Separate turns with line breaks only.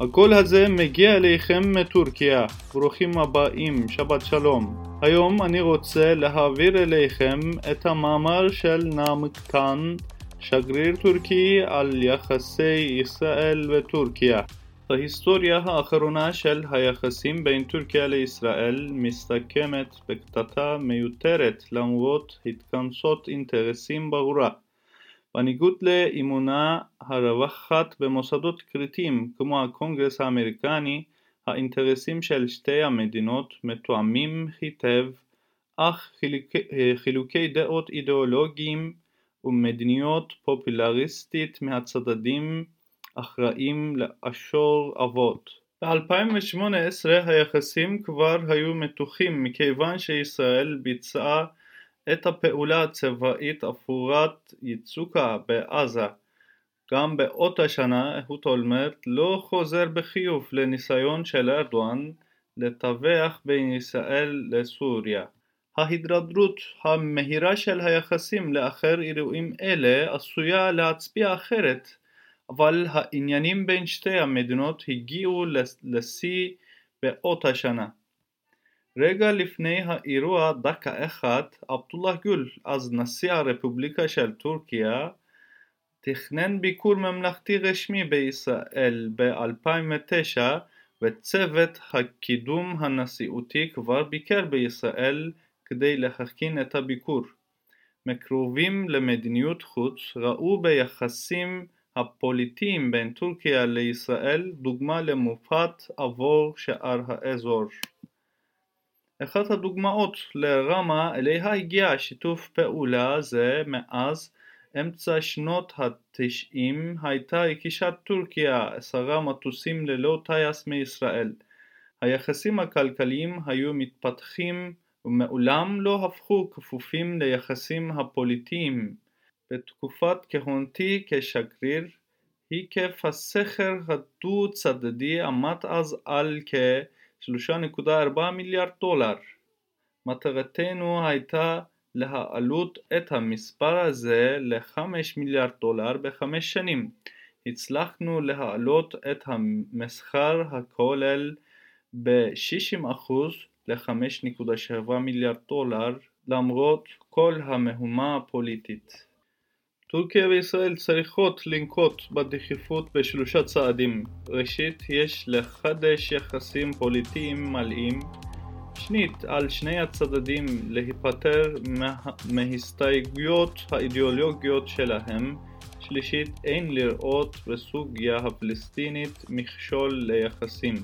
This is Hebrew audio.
הקול הזה מגיע אליכם מטורקיה, ברוכים הבאים, שבת שלום. היום אני רוצה להעביר אליכם את המאמר של נעמקן, שגריר טורקי על יחסי ישראל וטורקיה. ההיסטוריה האחרונה של היחסים בין טורקיה לישראל מסתכמת בקטטה מיותרת למרות התכנסות אינטרסים ברורה. בניגוד לאמונה הרווחת במוסדות קריטיים כמו הקונגרס האמריקני, האינטרסים של שתי המדינות מתואמים היטב, אך חילוקי, חילוקי דעות אידיאולוגיים ומדיניות פופולריסטית מהצדדים אחראים לאשור אבות. ב-2018 היחסים כבר היו מתוחים מכיוון שישראל ביצעה את הפעולה הצבאית אפורת יצוקה בעזה. גם באותה שנה אהוד אולמרט לא חוזר בחיוב לניסיון של ארדואן לטווח בין ישראל לסוריה. ההידרדרות המהירה של היחסים לאחר אירועים אלה עשויה להצביע אחרת, אבל העניינים בין שתי המדינות הגיעו לשיא באותה שנה. רגע לפני האירוע דקה אחת, עבדולlah גול, אז נשיא הרפובליקה של טורקיה, תכנן ביקור ממלכתי רשמי בישראל ב-2009 וצוות הקידום הנשיאותי כבר ביקר בישראל כדי להכין את הביקור. מקרובים למדיניות חוץ ראו ביחסים הפוליטיים בין טורקיה לישראל דוגמה למופת עבור שאר האזור. אחת הדוגמאות לרמה אליה הגיע שיתוף פעולה זה מאז אמצע שנות התשעים הייתה הקישת טורקיה עשרה מטוסים ללא טייס מישראל. היחסים הכלכליים היו מתפתחים ומעולם לא הפכו כפופים ליחסים הפוליטיים. בתקופת כהונתי כשגריר, היקף הסכר הדו-צדדי עמד אז על כ... 3.4 מיליארד דולר. מטרתנו הייתה להעלות את המספר הזה ל-5 מיליארד דולר בחמש שנים. הצלחנו להעלות את המסחר הכולל ב-60% ל-5.7 מיליארד דולר למרות כל המהומה הפוליטית. טורקיה וישראל צריכות לנקוט בדחיפות בשלושה צעדים. ראשית, יש לחדש יחסים פוליטיים מלאים. שנית, על שני הצדדים להיפטר מה... מהסתייגויות האידיאולוגיות שלהם. שלישית, אין לראות בסוגיה הפלסטינית מכשול ליחסים.